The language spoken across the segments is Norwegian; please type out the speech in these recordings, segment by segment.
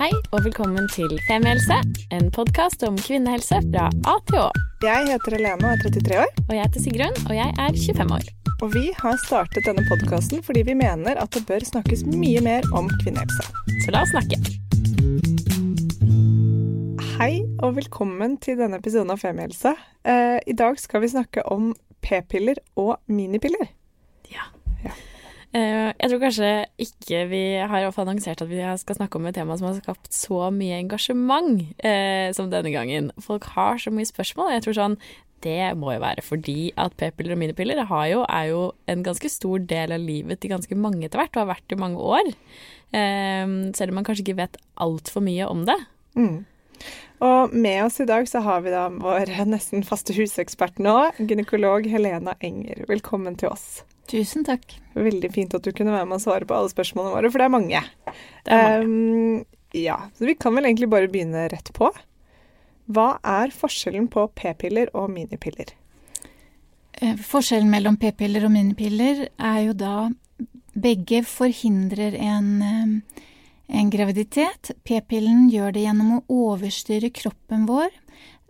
Hei og velkommen til Femihelse, en podkast om kvinnehelse fra A til Å. Jeg heter Helene og er 33 år. Og jeg heter Sigrun, og jeg er 25 år. Og vi har startet denne podkasten fordi vi mener at det bør snakkes mye mer om kvinnehelse. Så la oss snakke. Hei og velkommen til denne episoden av Femihelse. Eh, I dag skal vi snakke om p-piller og minipiller. Uh, jeg tror kanskje ikke vi har annonsert at vi skal snakke om et tema som har skapt så mye engasjement eh, som denne gangen. Folk har så mye spørsmål. Jeg tror sånn det må jo være fordi at p-piller og minipiller jo, er jo en ganske stor del av livet til ganske mange etter hvert, og har vært i mange år. Uh, selv om man kanskje ikke vet altfor mye om det. Mm. Og med oss i dag så har vi da vår nesten faste husekspert nå, gynekolog Helena Enger. Velkommen til oss. Tusen takk. Veldig fint at du kunne være med og svare på alle spørsmålene våre, for det er mange. Det er mange. Um, ja, så vi kan vel egentlig bare begynne rett på. Hva er forskjellen på p-piller og minipiller? Eh, forskjellen mellom p-piller og minipiller er jo da begge forhindrer en, eh, en graviditet. P-pillen gjør det gjennom å overstyre kroppen vår.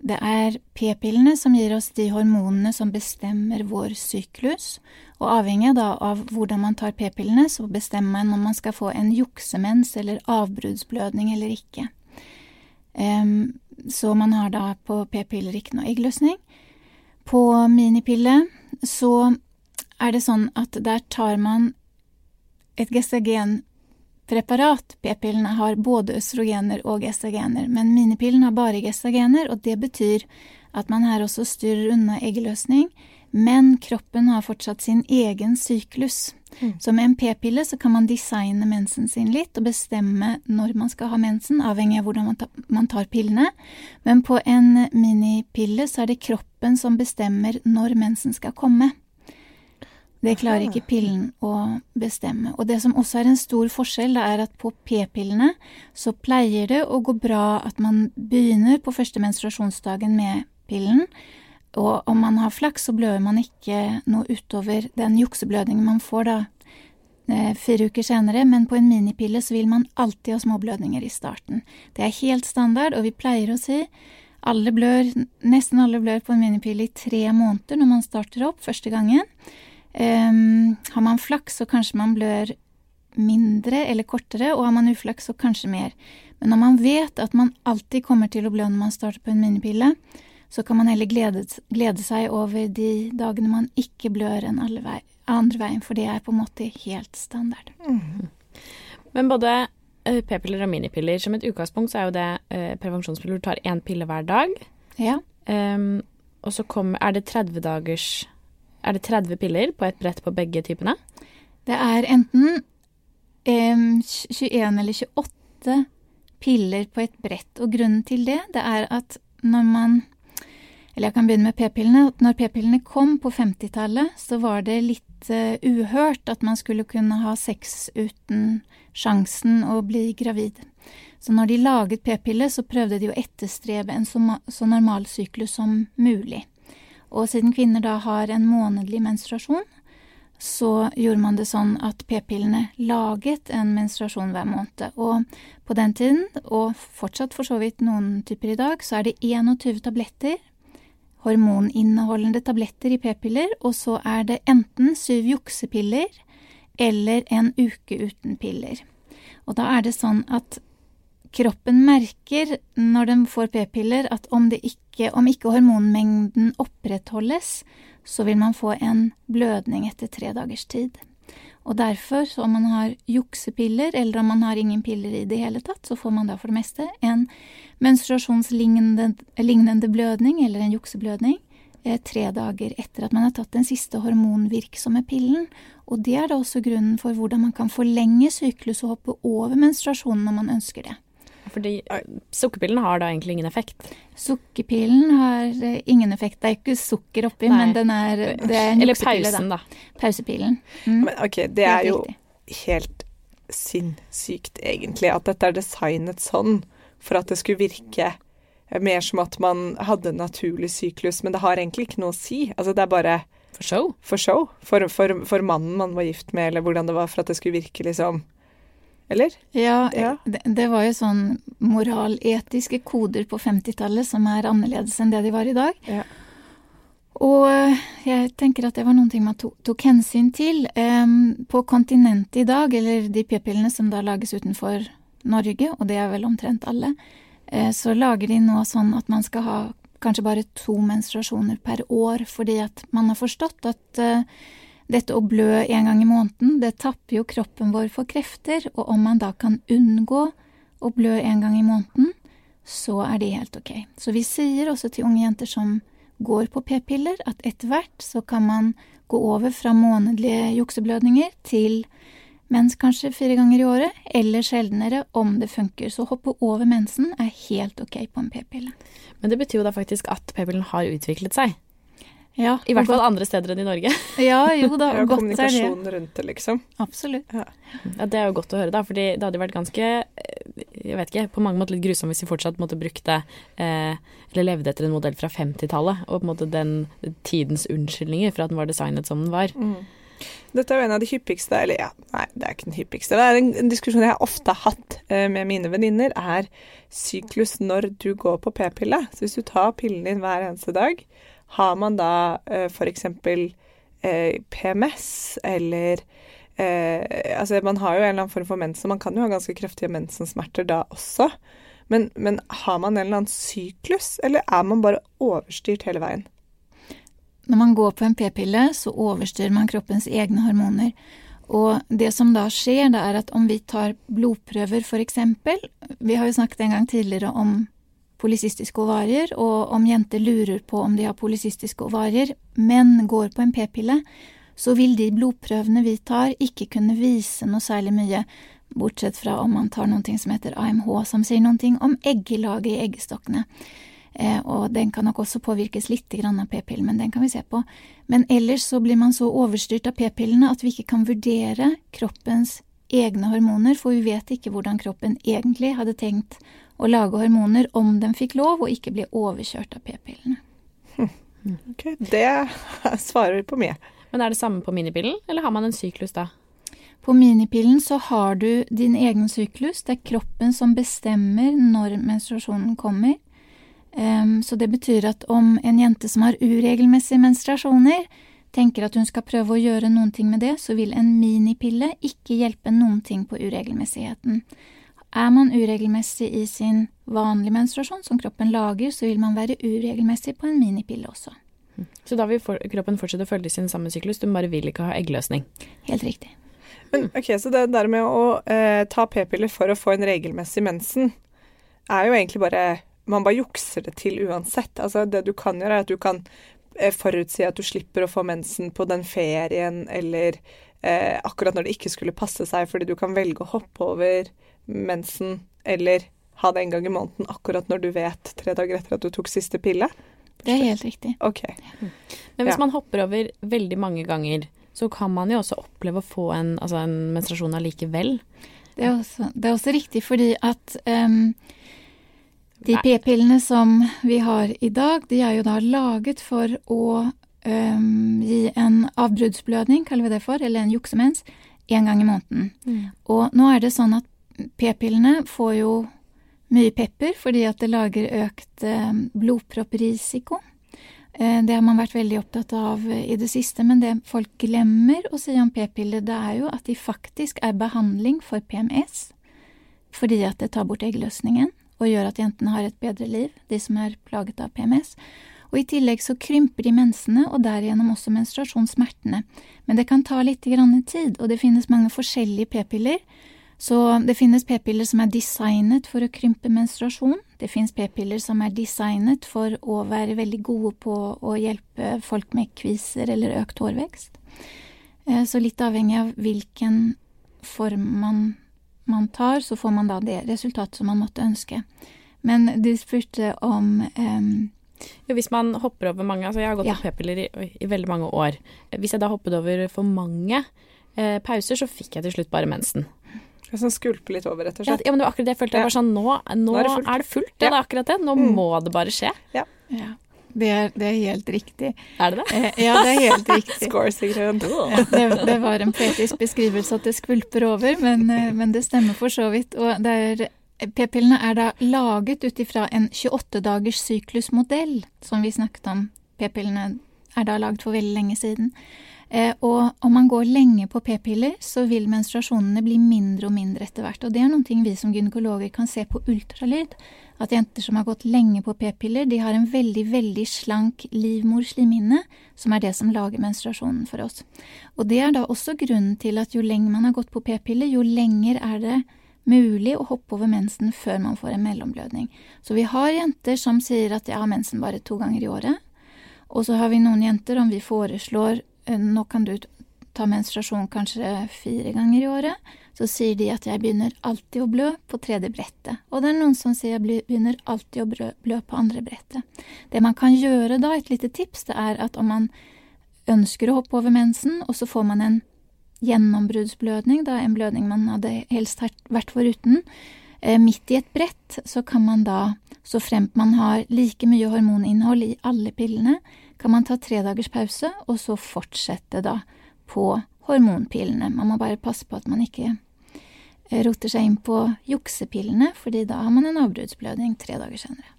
Det er p-pillene som gir oss de hormonene som bestemmer vår syklus. Og avhengig av hvordan man tar p-pillene, så bestemmer man om man skal få en juksemens eller avbruddsblødning eller ikke. Um, så man har da på p-piller ikke noe eggløsning. På minipille så er det sånn at der tar man et gestagenpreparat. P-pillene har både østrogener og gestagener, men minipillen har bare gestagener, og det betyr at man her også styrer unna eggløsning men kroppen har fortsatt sin egen syklus. Mm. Så med en p-pille så kan man designe mensen sin litt og bestemme når man skal ha mensen, avhengig av hvordan man tar pillene. Men på en minipille så er det kroppen som bestemmer når mensen skal komme. Det klarer ikke pillen å bestemme. Og det som også er en stor forskjell, det er at på p-pillene så pleier det å gå bra at man begynner på første menstruasjonsdagen med pillen, og om man har flaks, så blør man ikke noe utover den jukseblødningen man får da eh, fire uker senere, men på en minipille så vil man alltid ha småblødninger i starten. Det er helt standard, og vi pleier å si alle blør, nesten alle blør på en minipille i tre måneder når man starter opp første gangen. Um, har man flaks, så kanskje man blør mindre eller kortere, og har man uflaks, så kanskje mer. Men når man vet at man alltid kommer til å blø når man starter på en minipille, så kan man heller glede, glede seg over de dagene man ikke blør enn vei, andre veien, for det er på en måte helt standard. Mm. Men både uh, p-piller og minipiller, som et utgangspunkt så er jo det eh, prevensjonspiller. Du tar én pille hver dag. Ja. Um, og så kommer, er det 30 dagers Er det 30 piller på et brett på begge typene? Det er enten um, 21 eller 28 piller på et brett. Og grunnen til det, det er at når man eller jeg kan begynne med p-pillene. Når p-pillene kom på 50-tallet, så var det litt uh, uhørt at man skulle kunne ha sex uten sjansen å bli gravid. Så når de laget p-piller, så prøvde de å etterstrebe en så, så normal syklus som mulig. Og siden kvinner da har en månedlig menstruasjon, så gjorde man det sånn at p-pillene laget en menstruasjon hver måned. Og på den tiden, og fortsatt for så vidt noen typer i dag, så er det 21 tabletter hormoninneholdende tabletter i p-piller, og så er det enten syv juksepiller eller en uke uten piller. Og da er det sånn at kroppen merker når den får p-piller at om, ikke, om ikke hormonmengden opprettholdes, så vil man få en blødning etter tre dagers tid. Og derfor, så om man har juksepiller, eller om man har ingen piller i det hele tatt, så får man da for det meste en menstruasjonslignende blødning, eller en jukseblødning, eh, tre dager etter at man har tatt den siste hormonvirksomme pillen. Og det er da også grunnen for hvordan man kan forlenge syklus og hoppe over menstruasjonen når man ønsker det. Fordi sukkerpillen har da egentlig ingen effekt? Sukkerpillen har uh, ingen effekt. Det er ikke sukker oppi, Nei. men den er, det er Eller pausen, da. da. Pausepillen. Mm. Men ok, det er jo helt sinnssykt, egentlig, at dette er designet sånn for at det skulle virke mer som at man hadde en naturlig syklus, men det har egentlig ikke noe å si. Altså, det er bare For show? For show. For, for, for mannen man var gift med, eller hvordan det var, for at det skulle virke liksom Eller? Ja, ja. Det, det, var jo sånn moraletiske koder på 50-tallet som er annerledes enn det de var i dag. Ja. Og eh, jeg tenker at det var noen ting man tok, tok hensyn til. Um, på kontinentet i dag, eller de p-pillene som da lages utenfor Norge, og det er vel omtrent alle, uh, så lager de nå sånn at man skal ha kanskje bare to menstruasjoner per år, fordi at man har forstått at uh, dette å blø en gang i måneden, det tapper jo kroppen vår for krefter, og om man da kan unngå å blø en gang i måneden, så er det helt ok. Så vi sier også til unge jenter som går på p-piller, at etter hvert så kan man gå over fra månedlige jukseblødninger til mens kanskje fire ganger i året, eller sjeldnere om det funker. Så å hoppe over mensen er helt ok på en p-pille. Men det betyr jo da faktisk at p-pillen har utviklet seg. Ja, I hvert fall andre steder enn i Norge. Ja, jo da, ja, godt er det. Kommunikasjon rundt det, liksom. Absolutt. Ja. ja. Det er jo godt å høre, da, For det hadde vært ganske jeg vet ikke, på mange måter litt grusomt hvis vi fortsatt måtte brukte eh, eller levde etter en modell fra 50-tallet, og på en måte den tidens unnskyldninger for at den var designet som den var. Mm. Dette er jo en av de hyppigste Eller ja, nei, det er ikke den hyppigste. Det er en, en diskusjon jeg ofte har hatt eh, med mine venninner, er syklus når du går på p-pille. Så hvis du tar pillen din hver eneste dag, har man da eh, f.eks. Eh, PMS eller eh, Altså, man har jo en eller annen form for mens, og man kan jo ha ganske kraftige mensensmerter da også. Men, men har man en eller annen syklus, eller er man bare overstyrt hele veien? Når man går på en p-pille, så overstyrer man kroppens egne hormoner. Og det som da skjer, det er at om vi tar blodprøver, eksempel Vi har jo snakket en gang tidligere om polycystiske ovarier, og om jenter lurer på om de har polisistiske ovarier, men går på en p-pille, så vil de blodprøvene vi tar, ikke kunne vise noe særlig mye, bortsett fra om man tar noe som heter AMH, som sier noe om eggelaget i eggstokkene. Eh, og den kan nok også påvirkes litt av p-pillen, men den kan vi se på. Men ellers så blir man så overstyrt av p-pillene at vi ikke kan vurdere kroppens egne hormoner, for vi vet ikke hvordan kroppen egentlig hadde tenkt å lage hormoner om de fikk lov, og ikke bli overkjørt av p-pillene. Ok, det svarer på mye. Men er det samme på minipillen, eller har man en syklus da? På minipillen så har du din egen syklus. Det er kroppen som bestemmer når menstruasjonen kommer. Um, så det betyr at om en jente som har uregelmessige menstruasjoner, tenker at hun skal prøve å gjøre noen ting med det, så vil en minipille ikke hjelpe noen ting på uregelmessigheten. Er man uregelmessig i sin vanlige menstruasjon, som kroppen lager, så vil man være uregelmessig på en minipille også. Så da vil for kroppen fortsette å følge sin samme syklus, du bare vil ikke ha eggløsning? Helt riktig. Men ok, Så det der med å eh, ta p-piller for å få en regelmessig mensen, er jo egentlig bare man bare jukser det til uansett. Altså, det du kan gjøre, er at du kan eh, forutsi at du slipper å få mensen på den ferien, eller eh, akkurat når det ikke skulle passe seg, fordi du kan velge å hoppe over mensen, eller ha det en gang i måneden akkurat når du vet tre dager etter at du tok siste pille. Det er helt riktig. Ok. Men hvis ja. man hopper over veldig mange ganger, så kan man jo også oppleve å få en, altså en menstruasjon allikevel. Det er, også, det er også riktig fordi at um, de p-pillene som vi har i dag, de er jo da laget for å um, gi en avbruddsblødning, kaller vi det for, eller en juksemens, én gang i måneden. Mm. Og nå er det sånn at p-pillene får jo mye pepper fordi at det lager økt eh, blodpropprisiko. Eh, det har man vært veldig opptatt av i det siste, men det folk glemmer å si om p-piller, det er jo at de faktisk er behandling for PMS, fordi at det tar bort eggløsningen og gjør at jentene har et bedre liv, de som er plaget av PMS. Og i tillegg så krymper de mensene, og derigjennom også menstruasjonssmertene. Men det kan ta litt tid, og det finnes mange forskjellige p-piller. Så det finnes p-piller som er designet for å krympe menstruasjon. Det finnes p-piller som er designet for å være veldig gode på å hjelpe folk med kviser eller økt hårvekst. Eh, så litt avhengig av hvilken form man man tar, så får man da det resultatet som man måtte ønske. Men du spurte om um, ja, hvis man hopper over mange altså Jeg har gått ja. på p-piller i, i, veldig mange år. Hvis jeg da hoppet over for mange eh, pauser, så fikk jeg til slutt bare mensen. Sånn skvulpe litt over, rett og slett. Ja, men det var akkurat det jeg følte. Jeg var sånn, nå, nå, nå er, det fullt. Ja, det er akkurat det. Nå mm. må det bare skje. Ja. ja. Det er, det er, helt riktig. Er det det? Eh, ja, det er helt riktig. Score, Sigrun. Ja, det, det, var en poetisk beskrivelse at det skvulper over, men, eh, men det stemmer for så vidt. Og P-pillene er da laget ut ifra en 28-dagers syklusmodell, som vi snakket om. P-pillene er da laget for veldig lenge siden. Eh, og om man går lenge på p-piller, så vil menstruasjonene bli mindre og mindre etter hvert. Og det er ting vi som gynekologer kan se på ultralyd. At jenter som har gått lenge på p-piller, de har en veldig, veldig slank livmorslimhinne, som er det som lager menstruasjonen for oss. Og det er da også grunnen til at jo lenger man har gått på p-piller, jo lenger er det mulig å hoppe over mensen før man får en mellomblødning. Så vi har jenter som sier at jeg har mensen bare to ganger i året. Og så har vi noen jenter, om vi foreslår nå kan du ta menstruasjon kanskje fire ganger i året. Så sier de at jeg begynner alltid å blø på tredje brettet. Og det er noen som sier jeg begynner alltid å blø på andre brettet. Det man kan gjøre da, et lite tips, det er at om man ønsker å hoppe over mensen, og så får man en gjennombruddsblødning, da en blødning man hadde helst vært foruten, eh, midt i et brett, så kan man da, så fremt man har like mye hormoninnhold i alle pillene, kan man ta tre dagers pause, og så fortsette da på hormonpillene. Man må bare passe på at man ikke eh, roter seg inn på juksepillene, fordi da har man en avbruddsblødning tre dager senere.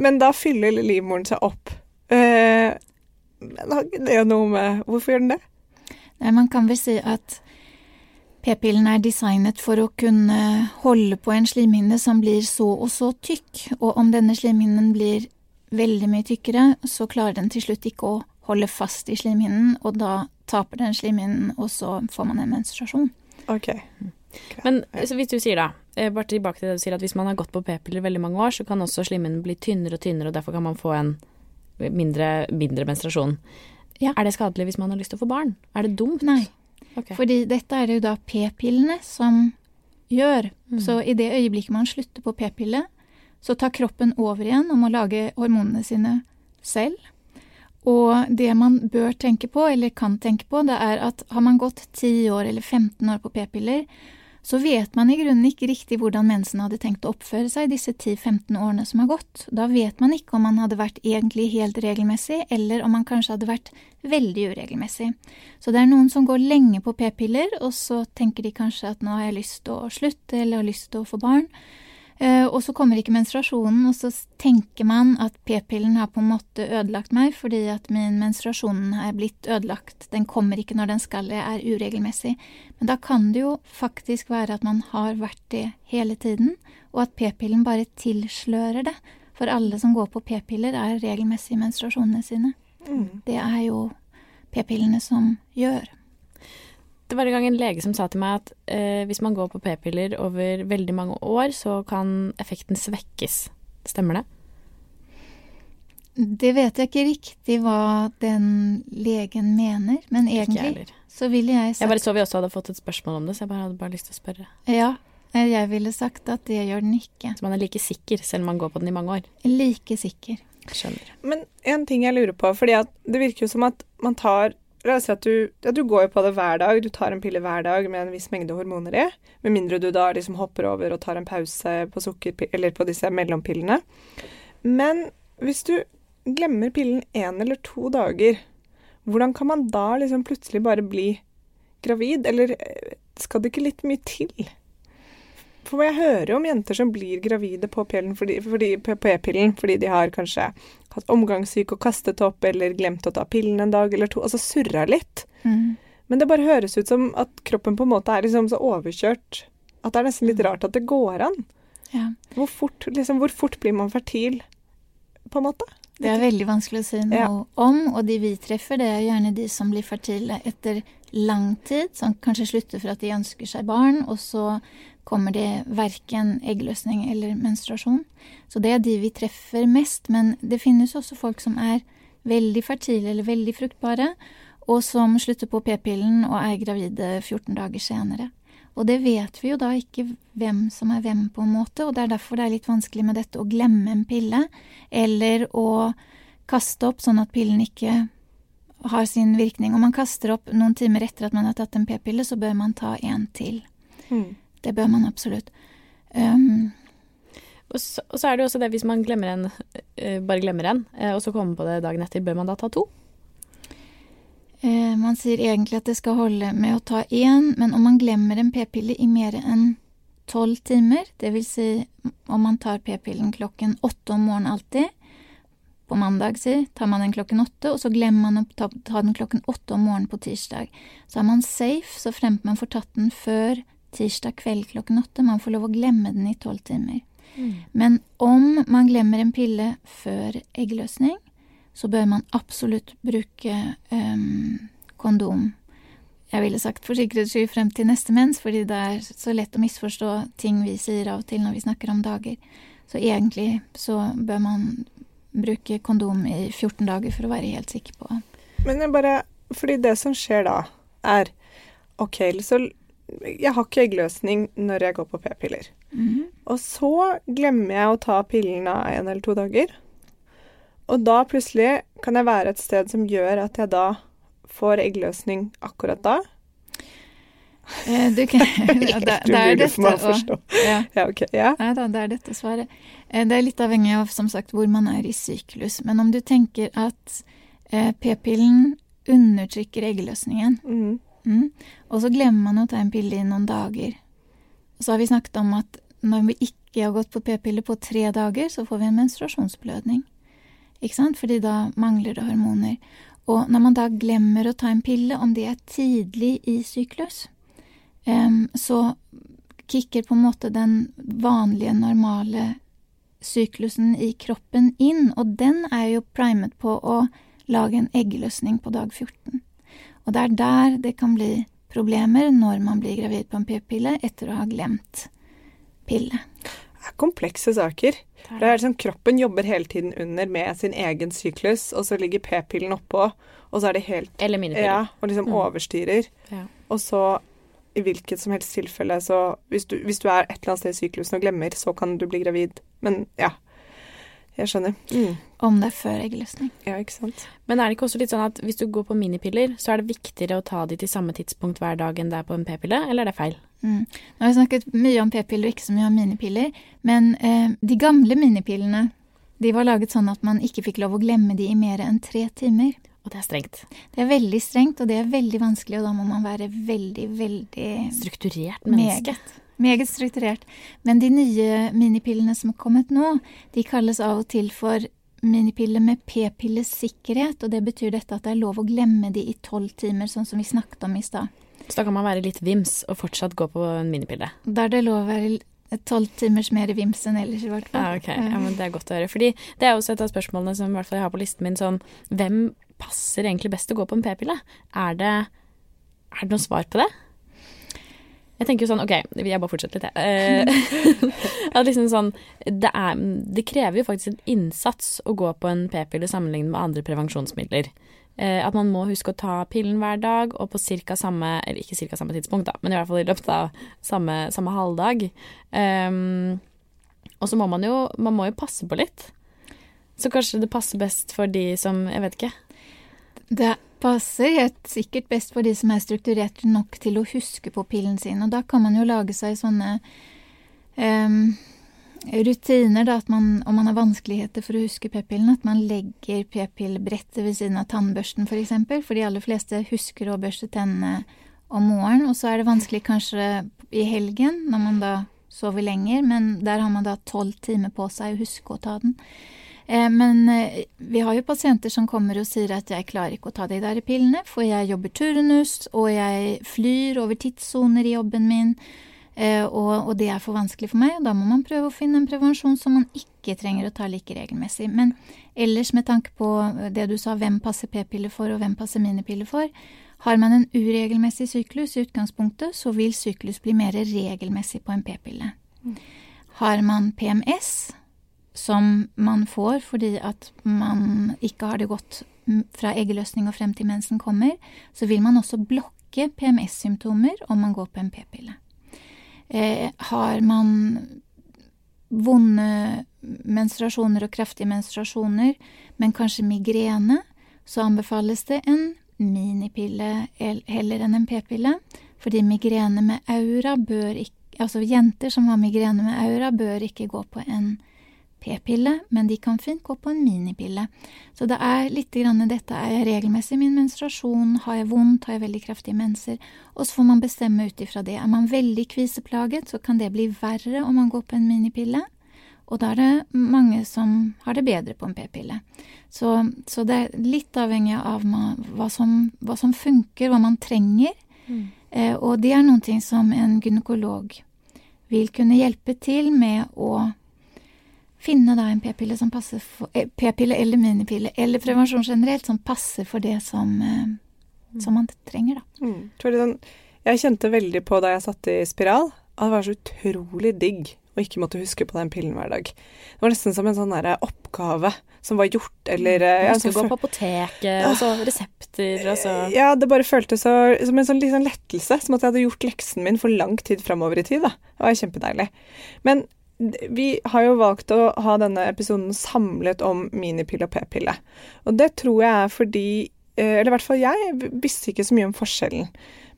Men da fyller livmoren seg opp. Eh, men har ikke det noe med Hvorfor gjør den det? Nei, man kan vel si at P-pillen er designet for å kunne holde på en slimhinne som blir så og så tykk, og om denne slimhinnen blir veldig mye tykkere, så klarer den til slutt ikke å holde fast i slimhinnen, og da taper den slimhinnen, og så får man en menstruasjon. Ok. okay. Men hvis du sier da, eh, bare tilbake til det du sier, at hvis man har gått på p-piller veldig mange år, så kan også slimhinnen bli tynnere og tynnere, og derfor kan man få en mindre, mindre menstruasjon. Ja. Er det skadelig hvis man har lyst til å få barn? Er det dumt? Nei. Okay. Fordi dette er det jo da p-pillene som gjør. Mm. Så i det øyeblikket man slutter på p-pille, så tar kroppen over igjen om å lage hormonene sine selv. Og det man bør tenke på, eller kan tenke på, det er at har man gått 10 år eller 15 år på p-piller, så vet man i grunnen ikke riktig hvordan mensen hadde tenkt å oppføre seg disse 10-15 årene som har gått. Da vet man ikke om man hadde vært egentlig helt regelmessig, eller om man kanskje hadde vært veldig uregelmessig. Så det er noen som går lenge på p-piller, og så tenker de kanskje at nå har jeg lyst til å slutte, eller har lyst til å få barn. Eh, og så kommer ikke menstruasjonen, og så tenker man at p-pillen har på en måte ødelagt meg fordi at min menstruasjon er blitt ødelagt. Den kommer ikke når den skal, jeg er uregelmessig. Men da kan det jo faktisk være at man har vært det hele tiden, og at p-pillen bare tilslører det. For alle som går på p-piller, er regelmessig menstruasjonene sine. Mm. Det er jo p-pillene som gjør. Det var en gang en lege som sa til meg at eh, hvis man går på p-piller over veldig mange år, så kan effekten svekkes. Stemmer det? Det vet jeg ikke riktig hva den legen mener, men egentlig så ville jeg sagt Jeg bare så vi også hadde fått et spørsmål om det, så jeg bare hadde bare lyst til å spørre. Ja, jeg ville sagt at det gjør den ikke. Så man er like sikker, selv om man går på den i mange år? Like sikker. Skjønner. Men en ting jeg lurer på, fordi det virker jo som at man tar La oss si at du, ja, du går på det hver dag, du tar en pille hver dag med en viss mengde hormoner i, med mindre du da liksom hopper over og tar en pause på, eller på disse mellompillene. Men hvis du glemmer pillen én eller to dager, hvordan kan man da liksom plutselig bare bli gravid, eller skal det ikke litt mye til? For jeg hører om jenter som blir gravide på p-pillen fordi, fordi, fordi, de har kanskje hatt omgangssyke og kastet opp eller glemt å ta pillen en dag eller to. Altså surra litt. Mm. Men det bare høres ut som at kroppen på en måte er liksom så overkjørt at det er nesten litt mm. rart at det går an. Ja. Hvor, fort, liksom, hvor fort blir man fertil, på en måte? Det er veldig vanskelig å si noe ja. om, og de vi treffer, det er gjerne de som blir fertile etter lang tid, som kanskje slutter for at de ønsker seg barn, og så kommer det verken eggløsning eller menstruasjon. Så det er de vi treffer mest, men det finnes også folk som er veldig fertile eller veldig fruktbare, og som slutter på p-pillen og er gravide 14 dager senere. Og det vet vi jo da ikke hvem som er hvem, på en måte, og det er derfor det er litt vanskelig med dette å glemme en pille, eller å kaste opp sånn at pillen ikke har sin virkning. Om man kaster opp noen timer etter at man har tatt en p-pille, så bør man ta en til. Mm. Det bør man absolutt. Um, og, så, og så, er det jo også det hvis man glemmer en bare glemmer en, og så kommer på det dagen etter, bør man da ta to? Man sier egentlig at det skal holde med å ta én, men om man glemmer en p-pille i mer enn tolv timer, dvs. Si om man tar p-pillen klokken åtte om morgenen alltid, på mandag, si, tar man den klokken åtte, og så glemmer man å ta, ta, den klokken åtte om morgenen på tirsdag. Så er man safe så fremt man får tatt den før tirsdag kveld klokken åtte. Man får lov å glemme den i tolv timer. Mm. Men om man glemmer en pille før eggløsning, så bør man absolutt bruke um, kondom. Jeg ville sagt for sikkerhets skyld frem til neste mens, fordi det er så lett å misforstå ting vi sier av og til når vi snakker om dager. Så egentlig så bør man bruke kondom i 14 dager for å være helt sikker på. Men jeg bare Fordi det som skjer da, er OK, så jeg har ikke eggløsning når jeg går på p-piller. Mm. Og så glemmer jeg å ta pillene en eller to dager. Og da plutselig kan jeg være et sted som gjør at jeg da får eggløsning akkurat da. Eh, du kan, det, det, det, er dette, å ja. ja, ok. Ja. Nei da, det er dette svaret. Eh, det er litt avhengig av som sagt, hvor man er i syklus. Men om du tenker at eh, p-pillen undertrykker eggløsningen, mm. Mm, og så glemmer man å ta en pille i noen dager, så har vi snakket om at når vi ikke har gått på p-piller på tre dager, så får vi en menstruasjonsblødning. Ikke sant? Fordi da mangler det hormoner. Og når man da glemmer å ta en pille, om det er tidlig i syklus, så kicker på en måte den vanlige, normale syklusen i kroppen inn, og den er jo primet på å lage en eggløsning på dag 14. Og det er der det kan bli problemer når man blir gravid på en p-pille etter å ha glemt pille. Det er komplekse saker. Det er liksom Kroppen jobber hele tiden under med sin egen syklus, og så ligger p-pillen oppå, og så er det helt Eller minipiller. Ja, og liksom mm. overstyrer. Ja. Og så i hvilket som helst tilfelle, så hvis du, hvis du, er et eller annet sted i syklusen og glemmer, så kan du bli gravid. Men ja. Jeg skjønner. Mm. Om det er før eggløsning. Ja, ikke sant. Men er det ikke også litt sånn at hvis du går på minipiller, så er det viktigere å ta de til samme tidspunkt hver dag enn det er på en p-pille, eller er det feil? Mm. Nå har vi snakket mye om p-piller og ikke så mye om minipiller, men eh, de gamle minipillene de var laget sånn at man ikke fikk lov å glemme de i mer enn tre timer. Og det er strengt. Det er veldig strengt, og det er veldig vanskelig, og da må man være veldig, veldig Strukturert menneske. Meget. Meget strukturert. Men de nye minipillene som har kommet nå, de kalles av og til for minipiller med p-pillesikkerhet, og det betyr dette at det er lov å glemme de i tolv timer, sånn som vi snakket om i stad. Så da kan man være litt vims og fortsatt gå på en minipille? Da er det lov å være tolv timers mer vims enn ellers, i hvert fall. Ja, okay. Ja, men det er godt å høre. Fordi det er også et av spørsmålene som i hvert fall jeg har på listen min, sånn hvem passer egentlig best å gå på en p-pille? Er, er, det noe svar på det? Jeg tenker jo sånn, ok, jeg bare fortsetter litt, jeg. Eh, liksom sånn, det, er, det, krever jo faktisk en innsats å gå på en p-pille sammenlignet med andre prevensjonsmidler. Eh, at man må huske å ta pillen hver dag, og på ca. samme Eller ikke ca. samme tidspunkt, da, men i hvert fall i løpet av samme, samme halvdag. Um, og så må man jo Man må jo passe på litt. Så kanskje det passer best for de som Jeg vet ikke. Det passer helt sikkert best for de som er strukturerte nok til å huske på pillen sin. Og da kan man jo lage seg sånne um, rutiner, da, at man, om man har vanskeligheter for å huske p-pillen, at man legger p-pillbrettet ved siden av tannbørsten f.eks. For, eksempel, for de aller fleste husker å børste tennene om morgenen. Og så er det vanskelig kanskje i helgen, når man da sover lenger, men der har man da tolv timer på seg å huske å ta den. Eh, men eh, vi har jo pasienter som kommer og sier at jeg klarer ikke å ta de der pillene, for jeg jobber turnus, og jeg flyr over tidssoner i jobben min, eh, og, det er for vanskelig for meg. og Da må man prøve å finne en prevensjon som man ikke trenger å ta like regelmessig. Men ellers, med tanke på det du sa, hvem passer p-piller for, og hvem passer minipiller for, har man en uregelmessig syklus i utgangspunktet, så vil syklus bli mer regelmessig på en p-pille. Mm. Har man PMS, som man får fordi at man ikke har det godt fra eggeløsning og frem til mensen kommer, så vil man også blokke PMS-symptomer om man går på en p-pille. Eh, har man vonde menstruasjoner og kraftige menstruasjoner, men kanskje migrene, så anbefales det en minipille heller enn en p-pille. Fordi migrene med aura bør ikke Altså jenter som har migrene med aura, bør ikke gå på en p-pille, men de kan fint gå på en minipille. Så det er litt grann dette er jeg regelmessig i min menstruasjon, har jeg vondt, har jeg veldig kraftige menser, og så får man bestemme ut ifra det. Er man veldig kviseplaget, så kan det bli verre om man går på en minipille. Og da er det mange som har det bedre på en p-pille. Så, så, det er litt avhengig av hva som, hva som funker, hva man trenger. Mm. Eh, og det er noe som en gynekolog vil kunne hjelpe til med å finne da en p-pille som passer for eh, P-pille eller minipille, eller prevensjon generelt, som passer for det som, eh, som man trenger, da. Mm. Jeg kjente veldig på da jeg satt i spiral, at det var så utrolig digg og ikke måtte huske på den pillen hver dag. Det var nesten som en sånn oppgave som var gjort, eller mm. ja, så gå på apoteket, og så resepter, og så Ja, det bare føltes så, som en sånn liksom lettelse. Som at jeg hadde gjort leksen min for lang tid framover i tid. da. Det var kjempedeilig. Men vi har jo valgt å ha denne episoden samlet om minipille og p-pille. Og det tror jeg er fordi eh, Eller i hvert fall jeg visste ikke så mye om forskjellen.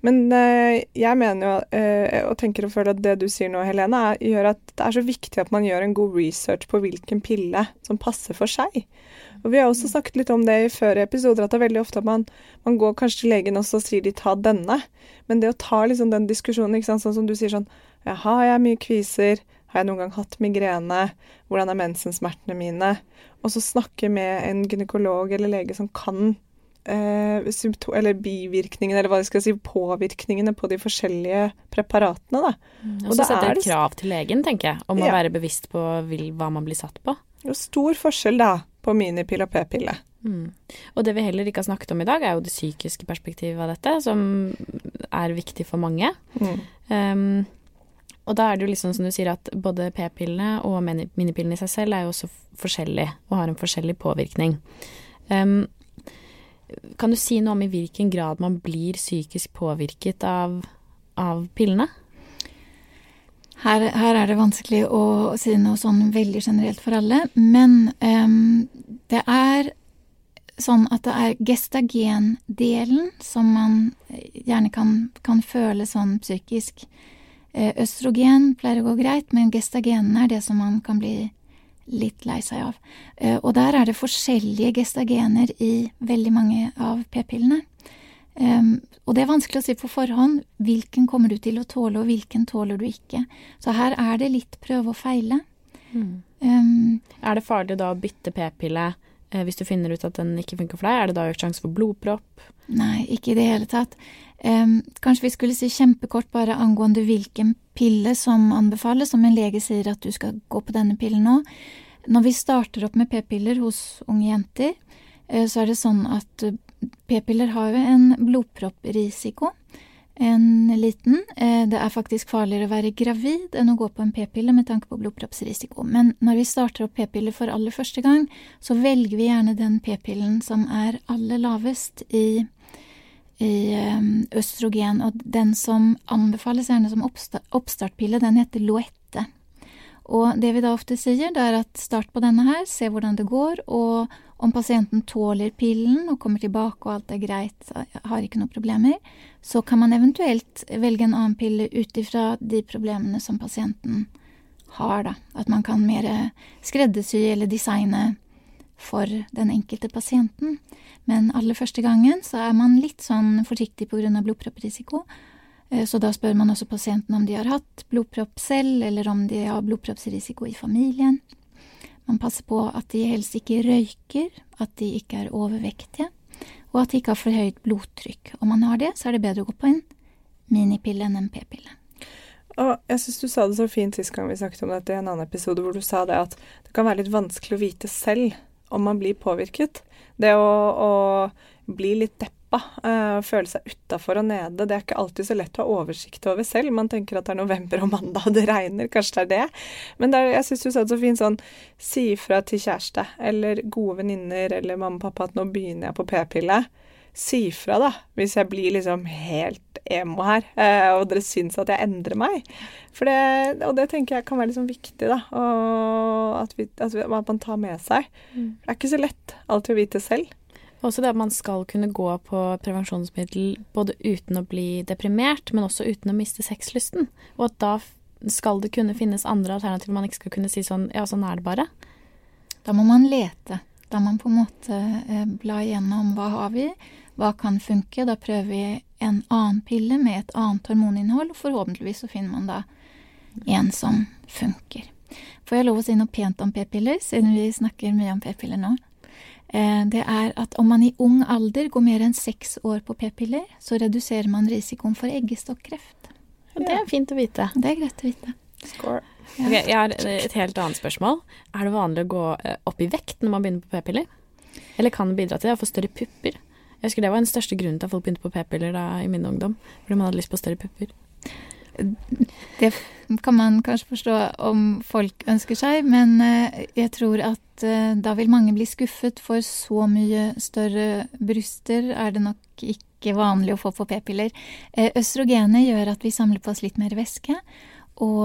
Men eh, jeg mener jo, eh, og tenker og føler at det du sier nå, Helene, gjør at det er så viktig at man gjør en god research på hvilken pille som passer for seg. Og Vi har også snakket litt om det i før episoder, at det er veldig ofte at man, man går kanskje til legen og sier de ta denne. Men det å ta liksom den diskusjonen, ikke sant? sånn som du sier sånn ja, Har jeg mye kviser? Har jeg noen gang hatt migrene? Hvordan er mensensmertene mine? Og så snakke med en gynekolog eller lege som kan eh, eller bivirkningene, eller hva jeg skal si, påvirkningene på de forskjellige preparatene. Da. Mm, og så setter det krav til legen, tenker jeg, om ja. å være bevisst på hva man blir satt på. Jo, stor forskjell da, på minipille og p-pille. Mm. Og det vi heller ikke har snakket om i dag, er jo det psykiske perspektivet av dette, som er viktig for mange. Mm. Um, og da er det jo liksom som du sier at både p-pillene og minipillene i seg selv er jo også forskjellige og har en forskjellig påvirkning. Um, kan du si noe om i hvilken grad man blir psykisk påvirket av, av pillene? Her, her, er det vanskelig å si noe sånn veldig generelt for alle, men um, det er sånn at det er gestagendelen som man gjerne kan, kan føle sånn psykisk. Eh, østrogen pleier å gå greit, men gestagenene er det som man kan bli litt lei seg av. Eh, og der er det forskjellige gestagener i veldig mange av p-pillene. Um, og det er vanskelig å si på forhånd hvilken kommer du til å tåle, og hvilken tåler du ikke. Så her er det litt prøve og feile. Mm. Um, er det farlig da å bytte p-pille hvis du finner ut at den ikke funker for deg? Er det da økt sjanse for blodpropp? Nei, ikke i det hele tatt. Um, kanskje vi skulle si kjempekort bare angående hvilken pille som anbefales, om en lege sier at du skal gå på denne pillen nå. Når vi starter opp med p-piller hos unge jenter, uh, så er det sånn at p-piller har jo en blodpropprisiko. En liten. Uh, det er faktisk farligere å være gravid enn å gå på en p-pille med tanke på blodproppsrisiko. Men når vi starter opp p-piller for aller første gang, så velger vi gjerne den p-pillen som er aller lavest i i ehm, østrogen, og den som anbefales gjerne som oppstartpille, den heter Loette. Og det vi da ofte sier, det er at start på denne her, se hvordan det går, og om pasienten tåler pillen og kommer tilbake og alt er greit, har ikke noen problemer, så kan man eventuelt velge en annen pille ut ifra de problemene som pasienten har, da. At man kan mer skreddersy eller designe for den enkelte pasienten. Men aller første gangen så er man litt sånn forsiktig pga. blodpropprisiko. Eh, så da spør man også pasienten om de har hatt blodpropp selv, eller om de har blodproppsrisiko i familien. Man passer på at de helst ikke røyker, at de ikke er overvektige, og at de ikke har for høyt blodtrykk. Om man har det, så er det bedre å gå på en minipille enn en p-pille. Og jeg syns du sa det så fint sist gang vi snakket om dette i en annen episode, hvor du sa det at det kan være litt vanskelig å vite selv om man blir påvirket. Det å, å bli litt deppa, uh, føle seg utafor og nede, det er ikke alltid så lett å ha oversikt over selv. Man tenker at det er november og mandag og det regner, kanskje det er det. Men det er, jeg syns du sa det så fint sånn si ifra til kjæreste eller gode venninner eller mamma og pappa at nå begynner jeg på p-pille si fra, da, hvis jeg blir liksom helt emo her, eh, og dere syns at jeg endrer meg. Det, og det tenker jeg kan være liksom viktig, da, at, vi, at, vi, at, man tar med seg. Mm. Det er ikke så lett alltid å vite selv. Også det at man skal kunne gå på prevensjonsmiddel både uten å bli deprimert, men også uten å miste sexlysten. Og at da skal det kunne finnes andre alternativer man ikke skal kunne si sånn ja, sånn er det bare? Da må man lete. Da må man på en måte eh, bla igjennom hva har vi, hva kan funke. Da prøver vi en annen pille med et annet hormoninnhold, og forhåpentligvis så finner man da en som funker. Får jeg lov å si noe pent om p-piller, siden vi snakker mye om p-piller nå? Eh, det er at om man i ung alder går mer enn seks år på p-piller, så reduserer man risikoen for eggestokkreft. Ja, det er fint å vite. Det er greit å vite. Score. Ja. Okay, jeg har et helt annet spørsmål. Er det vanlig å gå eh, opp i vekt når man begynner på p-piller? Eller kan det bidra til det å få større pupper? Jeg husker det var den største grunnen til at folk begynte på p-piller i min ungdom. Fordi man hadde lyst på større pupper. Det kan man kanskje forstå om folk ønsker seg, men eh, jeg tror at eh, da vil mange bli skuffet, for så mye større bryster er det nok ikke vanlig å få på p-piller. Eh, østrogenet gjør at vi samler på oss litt mer væske, og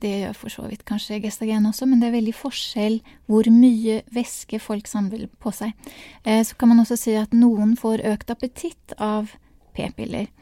det gjør for så vidt kanskje gestagen også, men det er veldig forskjell hvor mye væske folk samler på seg. Så kan man også si at noen får økt appetitt av p-piller.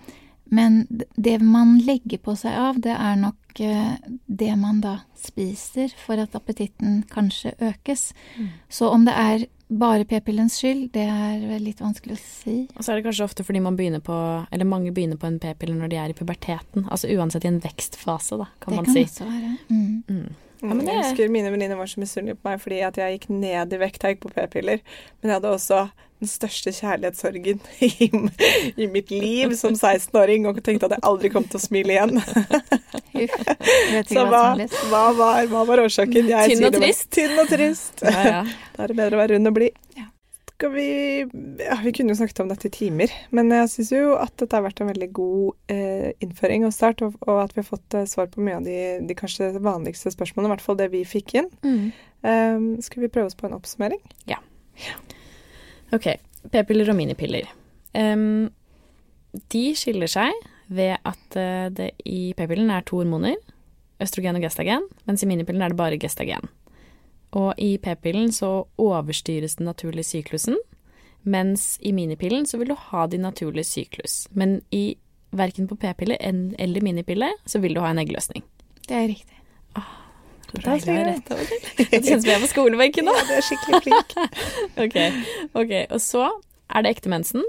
Men det man legger på seg av, det er nok eh, det man da spiser for at appetitten kanskje økes. Mm. Så om det er bare p-pillens skyld, det er litt vanskelig å si. Og så er det kanskje ofte fordi man begynner på, eller mange begynner på en p-pille når de er i puberteten. Altså uansett i en vekstfase, da, kan det man si. Det kan også være. Mm. Mm. Ja, det... Jeg husker mine venninner var så misunnelige på meg fordi jeg gikk ned i vekt jeg gikk på p-piller. Men jeg hadde også den største kjærlighetssorgen i, i mitt liv som 16-åring og tenkte at jeg aldri kom til å smile igjen. så hva, hva, var, hva, var, årsaken? Jeg tynn og trist. Tynn og trist. Ja, ja. Da er det bedre å være rund og blid. Ja skal vi ja, Vi kunne jo snakket om dette i timer, men jeg syns jo at dette har vært en veldig god eh, innføring og start, og, og, at vi har fått eh, svar på mye av de, de, kanskje vanligste spørsmålene, i hvert fall det vi fikk inn. Mm. Um, skal vi prøve oss på en oppsummering? Ja. ja. OK. P-piller og minipiller. Um, de skiller seg ved at uh, det i p-pillen er to hormoner, østrogen og gestagen, mens i minipillen er det bare gestagen. Og i p-pillen så overstyres den naturlige syklusen, mens i minipillen så vil du ha din naturlige syklus. Men i verken på p-pille eller minipille så vil du ha en eggløsning. Det er riktig. Åh, det er deilig å rett over til. Det kjennes som jeg er på skolebenken nå. Ja, det er skikkelig flink. ok, ok. Og så er det ekte mensen.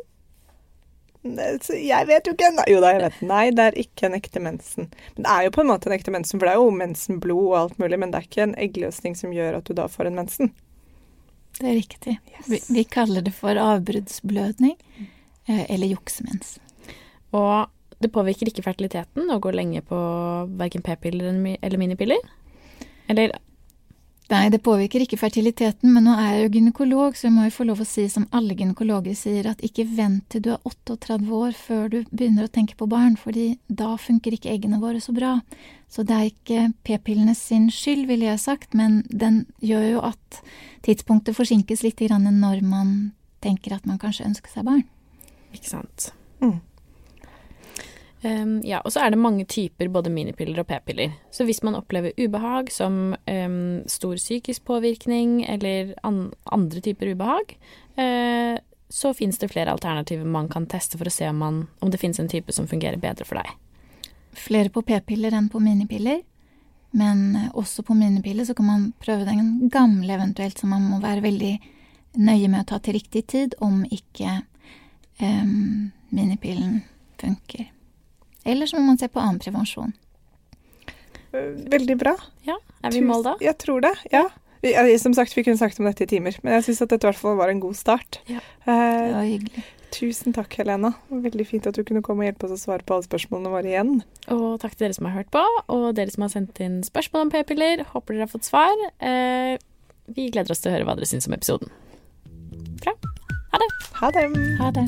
Jeg vet jo ikke ennå. Jo da, jeg vet. Nei, det er ikke en ekte mensen. Men det er jo på en måte en ekte mensen, for det er jo mensenblod og alt mulig, men det er ikke en eggløsning som gjør at du da får en mensen. Det er riktig. Yes. Vi, vi, kaller det for avbruddsblødning eh, eller juksemens. Og det påvirker ikke fertiliteten å gå lenge på verken p-piller eller minipiller? Eller Nei, det påvirker ikke fertiliteten, men nå er jeg jo gynekolog, så jeg må jo få lov å si som alle gynekologer sier, at ikke vent til du er 38 år før du begynner å tenke på barn, fordi da funker ikke eggene våre så bra. Så det er ikke p-pillene sin skyld, ville jeg sagt, men den gjør jo at tidspunktet forsinkes litt når man tenker at man kanskje ønsker seg barn. Ikke sant. Mm. Um, ja, og så er det mange typer både minipiller og p-piller. Så hvis man opplever ubehag som um, stor psykisk påvirkning eller an andre typer ubehag, uh, så fins det flere alternativer man kan teste for å se om, man, om det fins en type som fungerer bedre for deg. Flere på p-piller enn på minipiller, men også på minipiller så kan man prøve den gamle eventuelt, så man må være veldig nøye med å ta til riktig tid om ikke um, minipillen funker. Eller så må man se på annen prevensjon. Veldig bra. Ja, Er vi i mål da? Jeg tror det, ja. Som sagt, vi kunne snakket om dette i timer, men jeg syns at dette i hvert fall var en god start. Ja, det var hyggelig. Tusen takk, Helena. Veldig fint at du kunne komme og hjelpe oss å svare på alle spørsmålene våre igjen. Og takk til dere som har hørt på, og dere som har sendt inn spørsmål om p-piller. Håper dere har fått svar. Eh, vi gleder oss til å høre hva dere syns om episoden. Bra. Ha det. Ha det. Ha det.